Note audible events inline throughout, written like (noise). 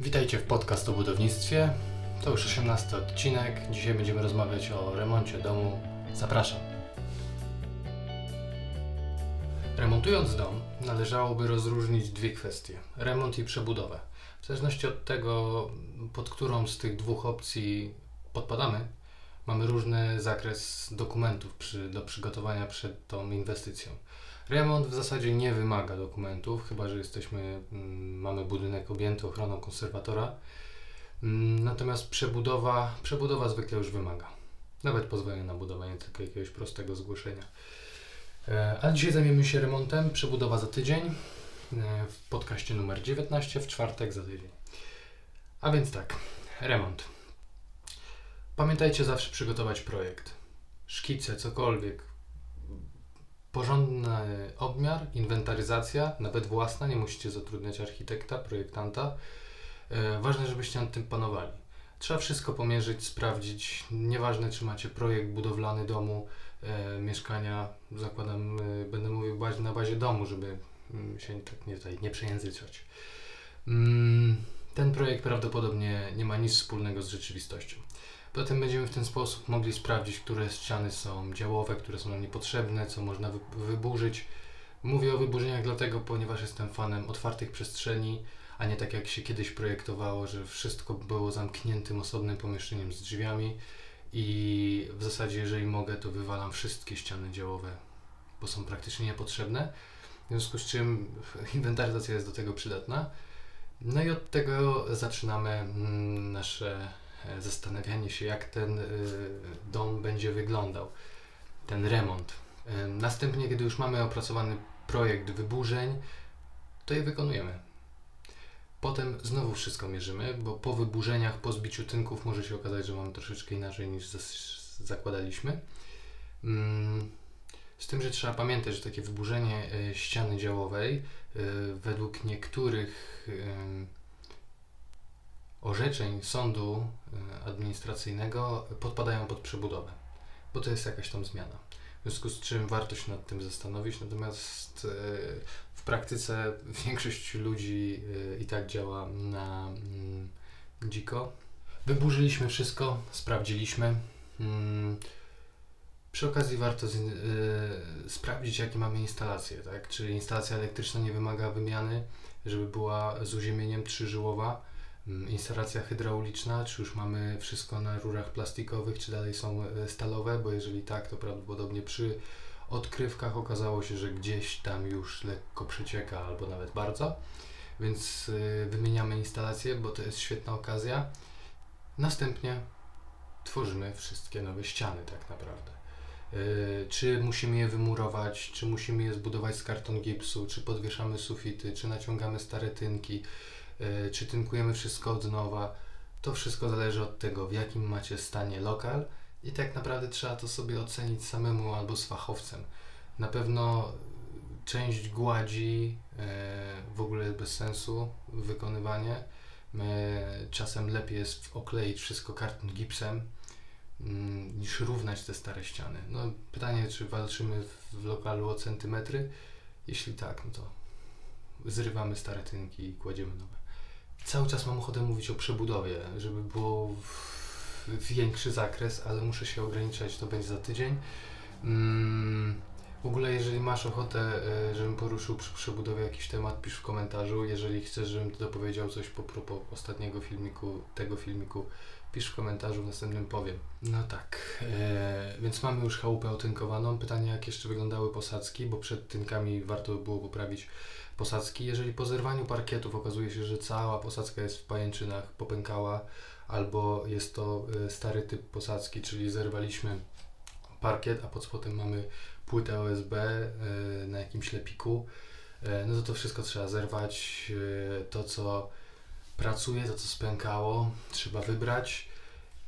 Witajcie w podcast o budownictwie. To już 18 odcinek. Dzisiaj będziemy rozmawiać o remoncie domu. Zapraszam. Remontując dom, należałoby rozróżnić dwie kwestie: remont i przebudowę. W zależności od tego, pod którą z tych dwóch opcji podpadamy, mamy różny zakres dokumentów przy, do przygotowania przed tą inwestycją. Remont w zasadzie nie wymaga dokumentów, chyba że jesteśmy, mm, mamy budynek objęty ochroną konserwatora. Mm, Natomiast przebudowa, przebudowa zwykle już wymaga. Nawet pozwolenie na budowanie tylko jakiegoś prostego zgłoszenia. E, A dzisiaj zajmiemy się remontem. Przebudowa za tydzień. e, W podcaście numer 19 w czwartek za tydzień. A więc tak, remont. Pamiętajcie zawsze przygotować projekt. Szkice, cokolwiek, porządny obmiar, inwentaryzacja, nawet własna, nie musicie zatrudniać architekta, projektanta. E, ważne, żebyście nad tym panowali. Trzeba wszystko pomierzyć, sprawdzić. Nieważne, czy macie projekt budowlany domu, e, mieszkania, zakładam, e, będę mówił na bazie domu, żeby mm, się tak nie, tutaj nie przejęzyczać. Mm, ten projekt prawdopodobnie nie ma nic wspólnego z rzeczywistością. Potem będziemy w ten sposób mogli sprawdzić, które ściany są działowe, które są nam niepotrzebne, co można wy- wyburzyć. Mówię o wyburzeniach dlatego, ponieważ jestem fanem otwartych przestrzeni, a nie tak jak się kiedyś projektowało, że wszystko było zamkniętym, osobnym pomieszczeniem z drzwiami i w zasadzie, jeżeli mogę, to wywalam wszystkie ściany działowe, bo są praktycznie niepotrzebne. W związku z czym (laughs) inwentaryzacja jest do tego przydatna. No i od tego zaczynamy mm, nasze zastanawianie się, jak ten y, dom będzie wyglądał, ten remont. Y, Następnie, kiedy już mamy opracowany projekt wyburzeń, to je wykonujemy. Potem znowu wszystko mierzymy, bo po wyburzeniach, po zbiciu tynków może się okazać, że mamy troszeczkę inaczej niż zakładaliśmy. Mm, Z tym, że trzeba pamiętać, że takie wyburzenie e, ściany działowej e, według niektórych orzeczeń sądu e, administracyjnego podpadają pod przebudowę, bo to jest jakaś tam zmiana. W związku z czym warto się nad tym zastanowić, natomiast e, w praktyce (laughs) większość ludzi e, i tak działa na mm, dziko. Wyburzyliśmy wszystko, sprawdziliśmy. Mm, Przy okazji warto sprawdzić, jakie mamy instalacje, tak? Czy instalacja elektryczna nie wymaga wymiany, żeby była z uziemieniem trzyżyłowa. Mm, Instalacja hydrauliczna, czy już mamy wszystko na rurach plastikowych, czy dalej są e, stalowe, bo jeżeli tak, to prawdopodobnie przy odkrywkach okazało się, że gdzieś tam już lekko przecieka albo nawet bardzo. Więc y, wymieniamy instalację, bo to jest świetna okazja. Następnie tworzymy wszystkie nowe ściany tak naprawdę. Y, Czy musimy je wymurować, czy musimy je zbudować z karton gipsu, czy podwieszamy sufity, czy naciągamy stare tynki, czy tynkujemy wszystko od nowa. To wszystko zależy od tego, w jakim macie stanie lokal i tak naprawdę trzeba to sobie ocenić samemu albo z fachowcem. Na pewno część gładzi e, w ogóle bez sensu wykonywanie. My, czasem lepiej jest okleić wszystko karton gipsem, mm, niż równać te stare ściany. No, pytanie, czy walczymy w lokalu o centymetry? Jeśli tak, no to zrywamy stare tynki i kładziemy nowe. Cały czas mam ochotę mówić o przebudowie, żeby było większy zakres, ale muszę się ograniczać, to będzie za tydzień. Mm, w ogóle, jeżeli masz ochotę, e, żebym poruszył przy przebudowie jakiś temat, pisz w komentarzu. Jeżeli chcesz, żebym dopowiedział coś po propos ostatniego filmiku, tego filmiku, pisz w komentarzu, w następnym powiem. No tak, e, więc mamy już chałupę otynkowaną. Pytanie, jak jeszcze wyglądały posadzki, bo przed tynkami warto by było poprawić posadzki. Jeżeli po zerwaniu parkietów okazuje się, że cała posadzka jest w pajęczynach, popękała, albo jest to e, stary typ posadzki, czyli zerwaliśmy parkiet, a pod spodem mamy płytę OSB e, na jakimś lepiku, e, no to to wszystko trzeba zerwać. To, co pracuje, to, co spękało, trzeba wybrać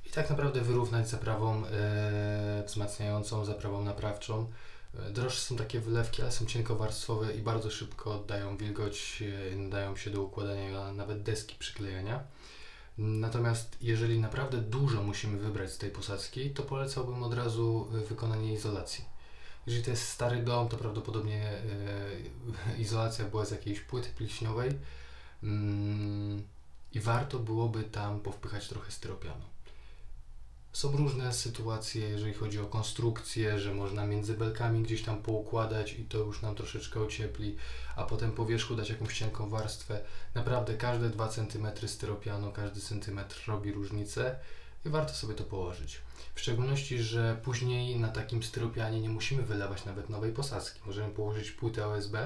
i tak naprawdę wyrównać zaprawą e, wzmacniającą, zaprawą naprawczą. E, Droższe są takie wylewki, ale są cienkowarstwowe i bardzo szybko oddają wilgoć, e, nadają się do układania nawet deski przyklejenia. Natomiast jeżeli naprawdę dużo musimy wybrać z tej posadzki, to polecałbym od razu e, wykonanie izolacji. Jeżeli to jest stary dom, to prawdopodobnie (laughs) izolacja była z jakiejś płyty pliśniowej. Mm, i warto byłoby tam powpychać trochę styropianu. Są różne sytuacje, jeżeli chodzi o konstrukcję, że można między belkami gdzieś tam poukładać i to już nam troszeczkę ociepli, a potem po wierzchu dać jakąś cienką warstwę. Naprawdę każde 2 cm styropianu, każdy centymetr robi różnicę i warto sobie to położyć. W szczególności, że później na takim styropianie nie musimy wylewać nawet nowej posadzki. Możemy położyć płytę OSB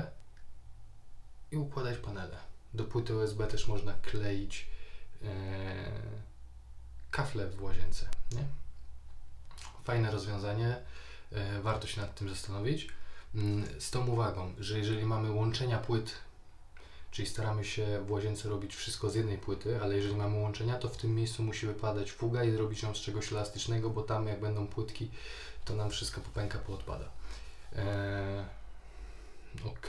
i układać panele. Do płyty OSB też można kleić e, kafle w łazience. Nie? Fajne rozwiązanie, e, warto się nad tym zastanowić. Mm, z tą uwagą, że jeżeli mamy łączenia płyt, czyli staramy się w łazience robić wszystko z jednej płyty, ale jeżeli mamy łączenia, to w tym miejscu musi wypadać fuga i zrobić ją z czegoś elastycznego, bo tam jak będą płytki, to nam wszystko popęka, poodpada. Eee, ok.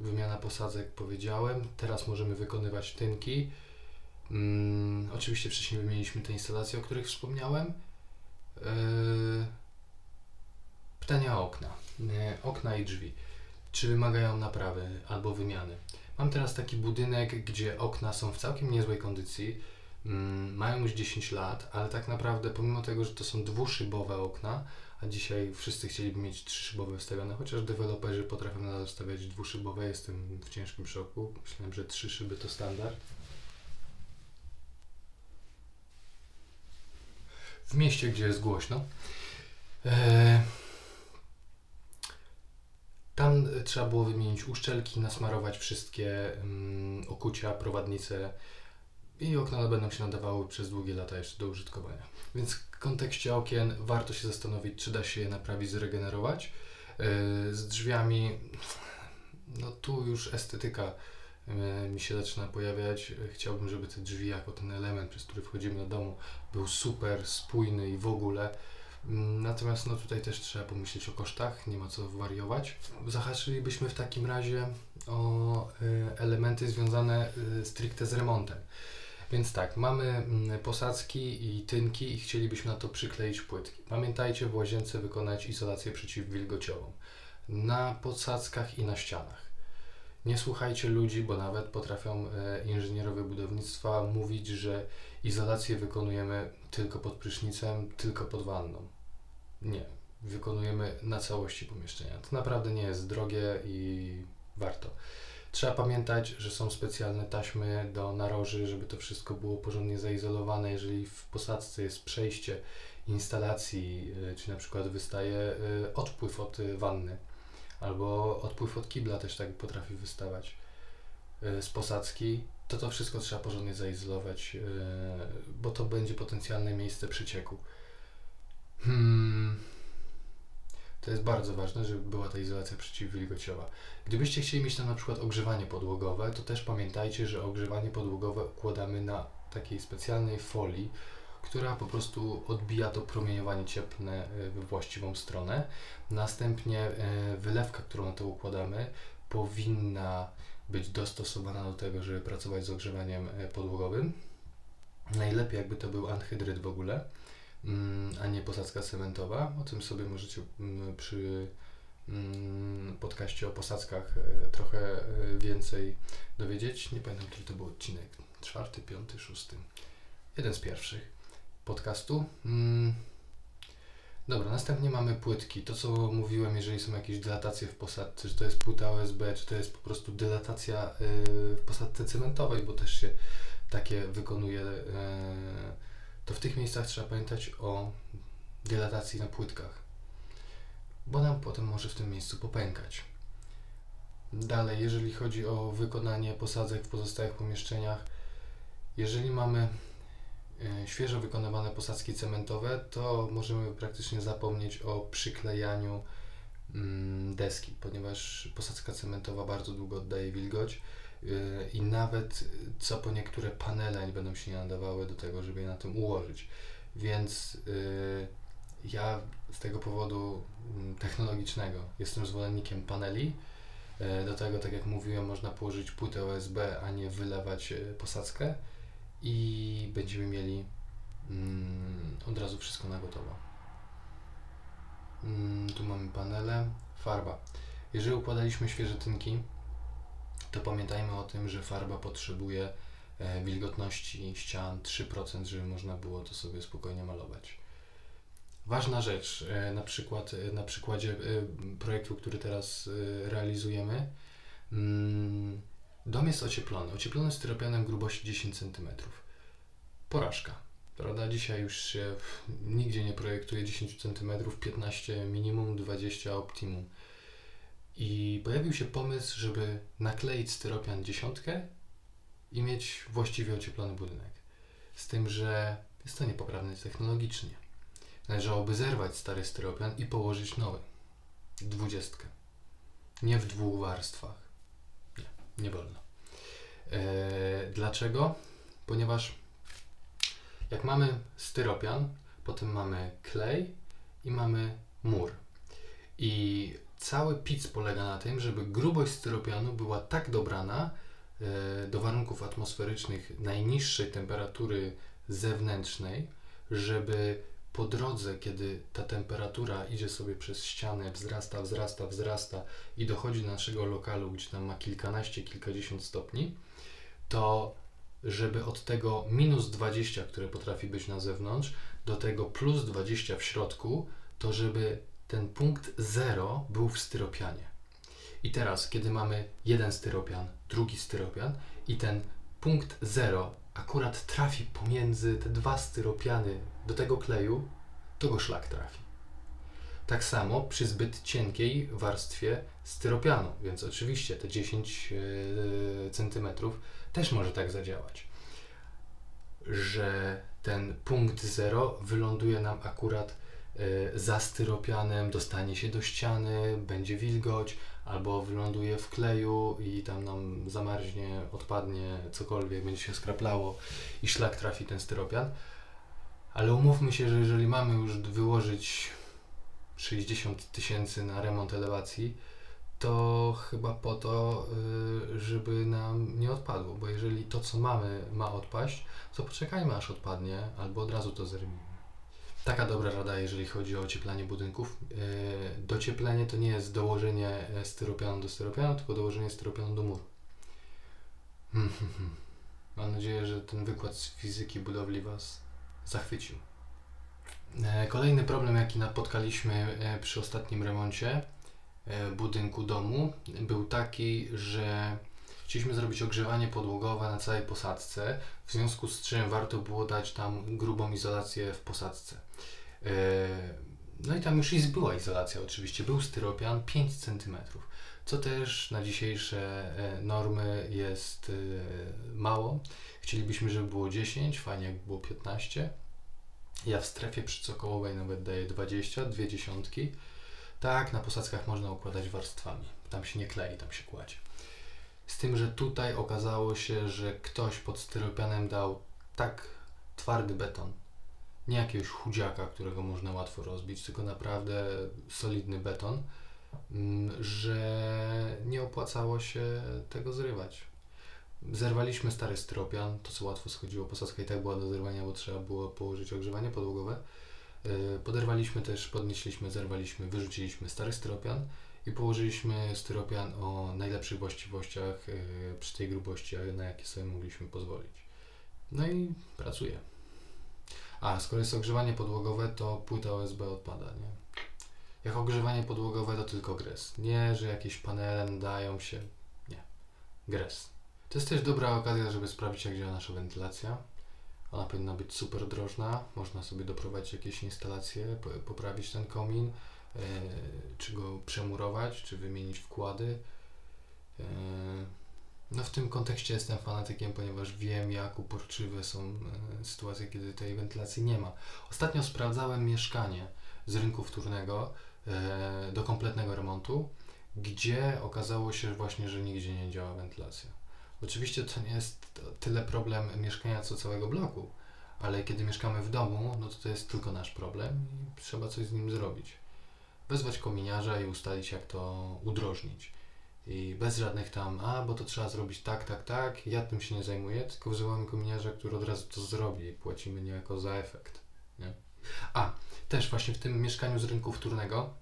Wymiana posadzek powiedziałem. Teraz możemy wykonywać tynki. Mm, oczywiście wcześniej wymieniliśmy te instalacje, o których wspomniałem. Yy, pytania o okna. Yy, okna i drzwi. Czy wymagają naprawy albo wymiany? Mam teraz taki budynek, gdzie okna są w całkiem niezłej kondycji. Yy, mają już 10 lat, ale tak naprawdę pomimo tego, że to są dwuszybowe okna, a dzisiaj wszyscy chcieliby mieć trzyszybowe wstawione, chociaż deweloperzy potrafią nadal stawiać dwuszybowe, jestem w ciężkim szoku. Myślałem, że trzy szyby to standard. W mieście, gdzie jest głośno. E, tam trzeba było wymienić uszczelki, nasmarować wszystkie um, okucia, prowadnice i okna będą się nadawały przez długie lata jeszcze do użytkowania. Więc w kontekście okien warto się zastanowić, czy da się je naprawić, zregenerować. E, z drzwiami, no tu już estetyka mi się zaczyna pojawiać. Chciałbym, żeby te drzwi jako ten element, przez który wchodzimy do domu, był super spójny i w ogóle. Mm, natomiast no tutaj też trzeba pomyśleć o kosztach, nie ma co wariować. Zahaczylibyśmy w takim razie o e, elementy związane e, stricte z remontem. Więc tak, mamy mm, posadzki i tynki i chcielibyśmy na to przykleić płytki. Pamiętajcie w łazience wykonać izolację przeciwwilgociową na posadzkach i na ścianach. Nie słuchajcie ludzi, bo nawet potrafią e, inżynierowie budownictwa mówić, że izolację wykonujemy tylko pod prysznicem, tylko pod wanną. Nie. Wykonujemy na całości pomieszczenia. To naprawdę nie jest drogie i warto. Trzeba pamiętać, że są specjalne taśmy do naroży, żeby to wszystko było porządnie zaizolowane. Jeżeli w posadzce jest przejście instalacji, e, czy na przykład wystaje e, odpływ od wanny, albo odpływ od kibla też tak potrafi wystawać e, z posadzki, to to wszystko trzeba porządnie zaizolować, e, bo to będzie potencjalne miejsce przycieku. Hmm. To jest bardzo ważne, żeby była ta izolacja przeciwwilgociowa. Gdybyście chcieli mieć tam na przykład ogrzewanie podłogowe, to też pamiętajcie, że ogrzewanie podłogowe układamy na takiej specjalnej folii, która po prostu odbija to promieniowanie cieplne e, we właściwą stronę. Następnie e, wylewka, którą na to układamy, powinna być dostosowana do tego, żeby pracować z ogrzewaniem e, podłogowym. Najlepiej jakby to był anhydryt w ogóle, mm, a nie posadzka cementowa. O tym sobie możecie mm, przy mm, podcaście o posadzkach trochę więcej dowiedzieć. Nie pamiętam, który to był odcinek. Czwarty, piąty, szósty. Jeden z pierwszych podcastu. Mm. Dobra, następnie mamy płytki. To, co mówiłem, jeżeli są jakieś dylatacje w posadce, czy to jest płyta OSB, czy to jest po prostu dylatacja y, w posadce cementowej, bo też się takie wykonuje, y, to w tych miejscach trzeba pamiętać o dylatacji na płytkach, bo nam potem może w tym miejscu popękać. Dalej, jeżeli chodzi o wykonanie posadzek w pozostałych pomieszczeniach, jeżeli mamy E, świeżo wykonywane posadzki cementowe, to możemy praktycznie zapomnieć o przyklejaniu mm, deski, ponieważ posadzka cementowa bardzo długo oddaje wilgoć e, i nawet co po niektóre panele nie będą się nie nadawały do tego, żeby je na tym ułożyć. Więc e, ja z tego powodu mm, technologicznego jestem zwolennikiem paneli. Do tego, tak jak mówiłem, można położyć płytę OSB, a nie wylewać posadzkę i będziemy mieli mm, od razu wszystko na gotowo. Mm, tu mamy panele, farba. Jeżeli układaliśmy świeże tynki, to pamiętajmy o tym, że farba potrzebuje e, wilgotności ścian 3%, żeby można było to sobie spokojnie malować. Ważna rzecz, e, na przykład e, na przykładzie projektu, który teraz realizujemy. Mm, dom jest ocieplony, ocieplony styropianem grubości 10 cm. Porażka. Prawda? Dzisiaj już się nigdzie nie projektuje 10 cm, 15 minimum, 20 optimum. I pojawił się pomysł, żeby nakleić styropian dziesiątkę i mieć właściwie ocieplony budynek. Z tym, że jest to niepoprawne technologicznie. Należałoby zerwać stary styropian i położyć nowy. Dwudziestkę. Nie w dwóch warstwach. Nie, wolno. Eee, dlaczego? Ponieważ jak mamy styropian, potem mamy klej i mamy mur. I cały pic polega na tym, żeby grubość styropianu była tak dobrana e, do warunków atmosferycznych najniższej temperatury zewnętrznej, żeby po drodze, kiedy ta temperatura idzie sobie przez ścianę, wzrasta, wzrasta, wzrasta i dochodzi do naszego lokalu, gdzie tam ma kilkanaście, kilkadziesiąt stopni, to żeby od tego minus 20, które potrafi być na zewnątrz, do tego plus 20 w środku, to żeby ten punkt 0 był w styropianie. I teraz, kiedy mamy jeden styropian, drugi styropian i ten punkt 0 akurat trafi pomiędzy te dwa styropiany do tego kleju, to go szlak trafi. Tak samo przy zbyt cienkiej warstwie styropianu, więc oczywiście te 10 yy, cm też może tak zadziałać, że ten punkt 0 wyląduje nam akurat Y, za styropianem, dostanie się do ściany, będzie wilgoć, albo wyląduje w kleju i tam nam zamarznie, odpadnie, cokolwiek, będzie się skraplało i szlak trafi ten styropian. Ale umówmy się, że jeżeli mamy już wyłożyć 60 tysięcy na remont elewacji, to chyba po to, y, żeby nam nie odpadło, bo jeżeli to, co mamy, ma odpaść, to poczekajmy aż odpadnie, albo od razu to zerwijmy. Taka dobra rada, jeżeli chodzi o ocieplanie budynków. E, docieplenie to nie jest dołożenie e, styropianu do styropianu, tylko dołożenie styropianu do muru. Hmm, hmm, hmm. Mam nadzieję, że ten wykład z fizyki budowli Was zachwycił. E, kolejny problem, jaki napotkaliśmy przy ostatnim remoncie budynku domu, był taki, że Chcieliśmy zrobić ogrzewanie podłogowe na całej posadzce, w związku z czym warto było dać tam grubą izolację w posadzce. E, no i tam już jest była izolacja oczywiście, był styropian 5 cm, co też na dzisiejsze e, normy jest e, mało. Chcielibyśmy, żeby było 10, fajnie jak było 15. Ja w strefie przycokołowej nawet daję 20, dwie dziesiątki. Tak, na posadzkach można układać warstwami. Tam się nie klei, tam się kładzie. Z tym, że tutaj okazało się, że ktoś pod styropianem dał tak twardy beton, nie jakiegoś chudziaka, którego można łatwo rozbić, tylko naprawdę solidny beton, mm, że nie opłacało się tego zrywać. Zerwaliśmy stary styropian, to co łatwo schodziło, posadzka i tak była do zerwania, bo trzeba było położyć ogrzewanie podłogowe. Y, poderwaliśmy też, podnieśliśmy, zerwaliśmy, wyrzuciliśmy stary styropian i położyliśmy styropian o najlepszych właściwościach yy, przy tej grubości, na jakie sobie mogliśmy pozwolić. No i pracuje. A, skoro jest ogrzewanie podłogowe, to płyta OSB odpada, nie? Jak ogrzewanie podłogowe, to tylko gres. Nie, że jakieś panele dają się. Nie. Gres. To jest też dobra okazja, żeby sprawdzić, jak działa nasza wentylacja. Ona powinna być super drożna. Można sobie doprowadzić jakieś instalacje, poprawić ten komin E, czy go przemurować, czy wymienić wkłady. E, no w tym kontekście jestem fanatykiem, ponieważ wiem jak uporczywe są e, sytuacje, kiedy tej wentylacji nie ma. Ostatnio sprawdzałem mieszkanie z rynku wtórnego do kompletnego remontu, gdzie okazało się właśnie, że nigdzie nie działa wentylacja. Oczywiście to nie jest tyle problem mieszkania, co całego bloku, ale kiedy mieszkamy w domu, no to to jest tylko nasz problem i trzeba coś z nim zrobić wezwać kominiarza i ustalić, jak to udrożnić. I bez żadnych tam, a bo to trzeba zrobić tak, tak, tak, ja tym się nie zajmuję, tylko wzywamy kominiarza, który od razu to zrobi i płacimy niejako za efekt. Nie? A, też właśnie w tym mieszkaniu z rynku wtórnego,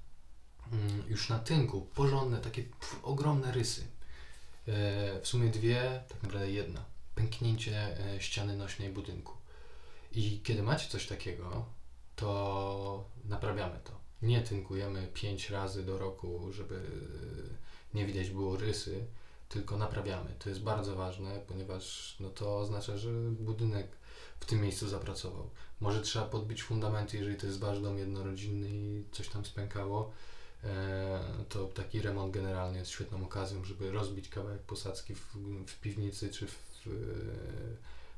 mm, już na tynku, porządne, takie ogromne rysy. E, w sumie dwie, tak naprawdę jedna. pęknięcie e, ściany nośnej budynku. I kiedy macie coś takiego, to naprawiamy to. Nie tynkujemy pięć razy do roku, żeby nie widać było rysy, tylko naprawiamy. To jest bardzo ważne, ponieważ no to oznacza, że budynek w tym miejscu zapracował. Może trzeba podbić fundamenty, jeżeli to jest wasz dom jednorodzinny i coś tam spękało, e, to taki remont generalny jest świetną okazją, żeby rozbić kawałek posadzki w, w piwnicy czy w,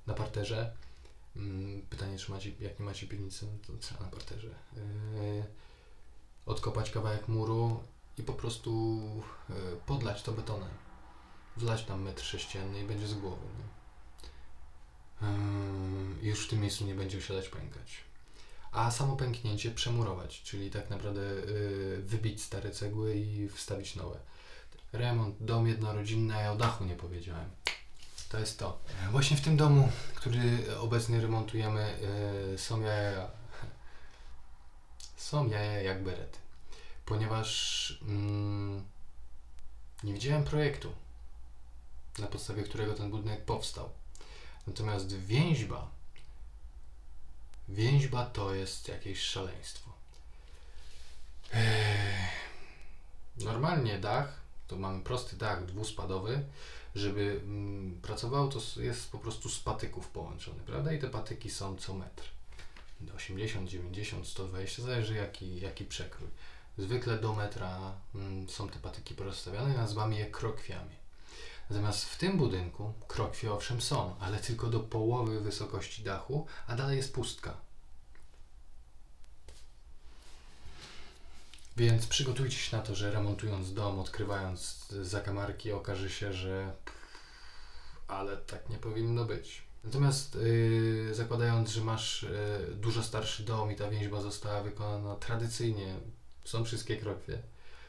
na parterze. Mm, pytanie, czy macie, jak nie macie piwnicy, no to trzeba na parterze. E, odkopać kawałek muru i po prostu e, podlać to betonem. Wlać tam metr sześcienny i będzie z głowy. Nie? już w tym miejscu nie będzie usiadać pękać. A samo pęknięcie przemurować, czyli tak naprawdę yy, wybić stare cegły i wstawić nowe. Remont, dom jednorodzinny, a ja o dachu nie powiedziałem. To jest to. Właśnie w tym domu, który obecnie remontujemy, yy, są jaja. (laughs) Są jaja jak berety. Ponieważ mm, nie widziałem projektu, na podstawie którego ten budynek powstał. Natomiast więźba, więźba to jest jakieś szaleństwo. Normalnie dach, to mamy prosty dach dwuspadowy, żeby mm, pracował, to jest po prostu z patyków połączony, prawda? I te patyki są co metr. 80, 90, 120, zależy jaki, jaki przekrój. Zwykle do metra mm, są te patyki porozstawiane, nazywamy je krokwiami. Natomiast w tym budynku krokwie owszem są, ale tylko do połowy wysokości dachu, a dalej jest pustka. Więc przygotujcie się na to, że remontując dom, odkrywając zakamarki, okaże się, że ale tak nie powinno być. Natomiast yy, zakładając, że masz yy, dużo starszy dom i ta więźba została wykonana tradycyjnie, są wszystkie krokwie,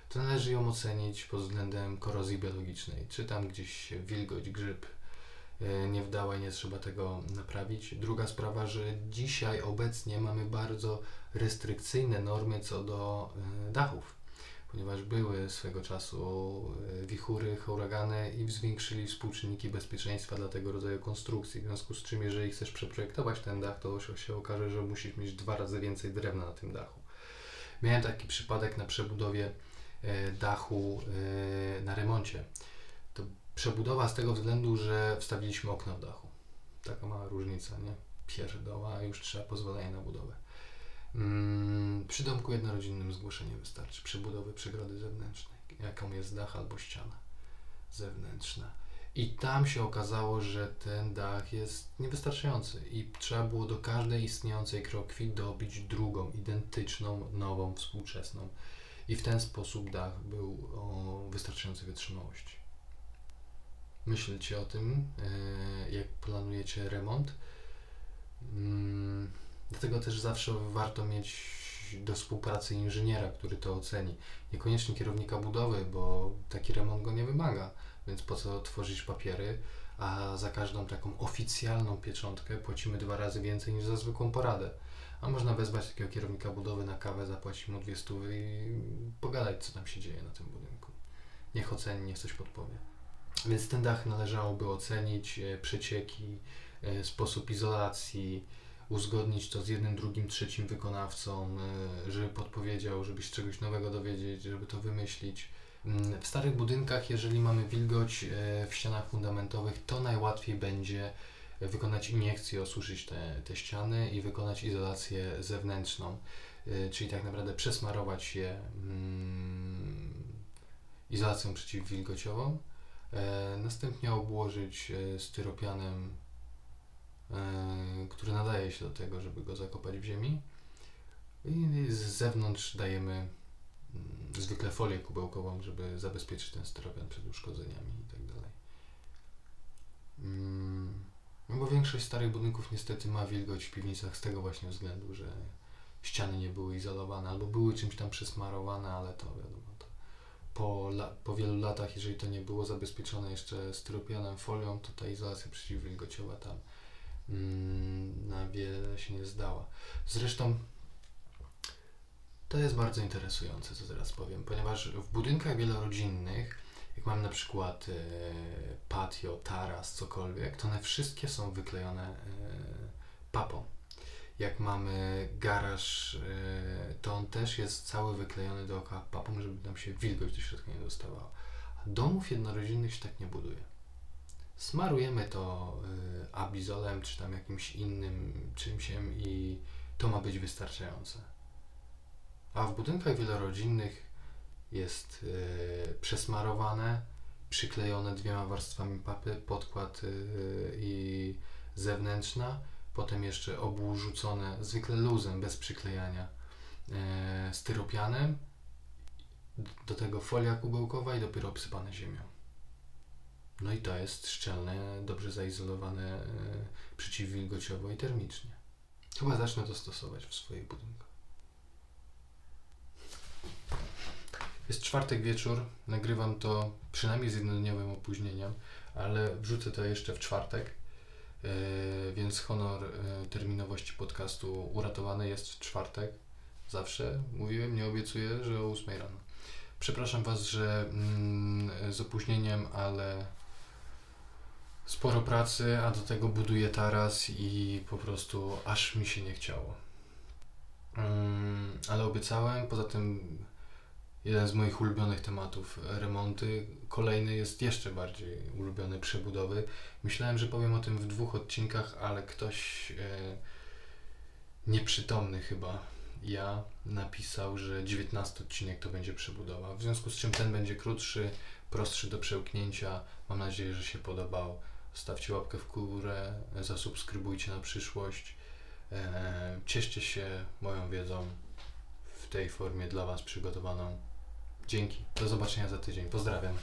to należy ją ocenić pod względem korozji biologicznej. Czy tam gdzieś wilgoć, grzyb e, nie wdała i nie trzeba tego naprawić. Druga sprawa, że dzisiaj obecnie mamy bardzo restrykcyjne normy co do e, dachów, ponieważ były swego czasu e, wichury, huragany i zwiększyli współczynniki bezpieczeństwa dla tego rodzaju konstrukcji. W związku z czym, jeżeli chcesz przeprojektować ten dach, to się okaże, że musisz mieć dwa razy więcej drewna na tym dachu. Miałem taki przypadek na przebudowie dachu e, na remoncie. To przebudowa z tego względu, że wstawiliśmy okno w dachu. Taka mała różnica, nie? Pierdoła, już trzeba pozwolenia na budowę. Mm, przy domku jednorodzinnym zgłoszenie wystarczy. Przebudowy przygrody zewnętrznej, jaką jest dach albo ściana zewnętrzna. I tam się okazało, że ten dach jest niewystarczający i trzeba było do każdej istniejącej krokwi dobić drugą, identyczną, nową, współczesną i w ten sposób dach był o wystarczającej wytrzymałości. Myślcie o tym, e, jak planujecie remont. Mm, dlatego też zawsze warto mieć do współpracy inżyniera, który to oceni. Niekoniecznie kierownika budowy, bo taki remont go nie wymaga, więc po co tworzyć papiery, a za każdą taką oficjalną pieczątkę płacimy dwa razy więcej niż za zwykłą poradę. A można wezwać takiego kierownika budowy na kawę, zapłacić mu dwie stówy i pogadać, co tam się dzieje na tym budynku. Niech oceni, niech coś podpowie. Więc ten dach należałoby ocenić, e, przecieki, e, sposób izolacji, uzgodnić to z jednym, drugim, trzecim wykonawcą, e, żeby podpowiedział, żeby się czegoś nowego dowiedzieć, żeby to wymyślić. Mm, w starych budynkach, jeżeli mamy wilgoć w ścianach fundamentowych, to najłatwiej będzie wykonać iniekcję, osuszyć te, te ściany i wykonać izolację zewnętrzną, y, czyli tak naprawdę przesmarować je mm, izolacją przeciwwilgociową, e, następnie obłożyć e, styropianem, który nadaje się do tego, żeby go zakopać w ziemi i z zewnątrz dajemy mm, zwykle folię kubełkową, żeby zabezpieczyć ten styropian przed uszkodzeniami itd. Tak no bo większość starych budynków niestety ma wilgoć w piwnicach z tego właśnie względu, że ściany nie były izolowane albo były czymś tam przesmarowane, ale to wiadomo, to po, la, po wielu latach, jeżeli to nie było zabezpieczone jeszcze styropianem, folią, to ta izolacja przeciwwilgociowa tam mm, na wiele się nie zdała. Zresztą to jest bardzo interesujące, co teraz powiem, ponieważ w budynkach wielorodzinnych Jak mam na przykład e, patio, taras, cokolwiek, to one wszystkie są wyklejone e, papą. Jak mamy garaż, e, to on też jest cały wyklejony dookoła papą, żeby nam się wilgoć do środka nie dostawała. A domów jednorodzinnych się tak nie buduje. Smarujemy to abizolem czy tam jakimś innym czymsiem i to ma być wystarczające. A w budynkach wielorodzinnych jest y, przesmarowane, przyklejone dwiema warstwami papy, podkład y, i zewnętrzna, potem jeszcze obu rzucone zwykle luzem, bez przyklejania, y, styropianem, do tego folia kubełkowa i dopiero obsypane ziemią. No i to jest szczelne, dobrze zaizolowane y, przeciwwilgociowo i termicznie. Chyba zacznę to stosować w swoich budynkach. Jest czwartek wieczór, nagrywam to przynajmniej z jednodniowym opóźnieniem, ale wrzucę to jeszcze w czwartek, yy, więc honor yy, terminowości podcastu uratowany jest w czwartek. Zawsze mówiłem, nie obiecuję, że o 8 rano. Przepraszam Was, że mm, z opóźnieniem, ale sporo pracy, a do tego buduję taras i po prostu aż mi się nie chciało. Mm, ale obiecałem, poza tym jeden z moich ulubionych tematów remonty, kolejny jest jeszcze bardziej ulubiony przebudowy. Myślałem, że powiem o tym w dwóch odcinkach, ale ktoś e, nieprzytomny chyba ja napisał, że 19 odcinek to będzie przebudowa. W związku z czym ten będzie krótszy, prostszy do przełknięcia. Mam nadzieję, że się podobał. Stawcie łapkę w górę, zasubskrybujcie na przyszłość. E, cieszcie się moją wiedzą w tej formie dla Was przygotowaną. Dzięki. Do zobaczenia za tydzień. Pozdrawiam.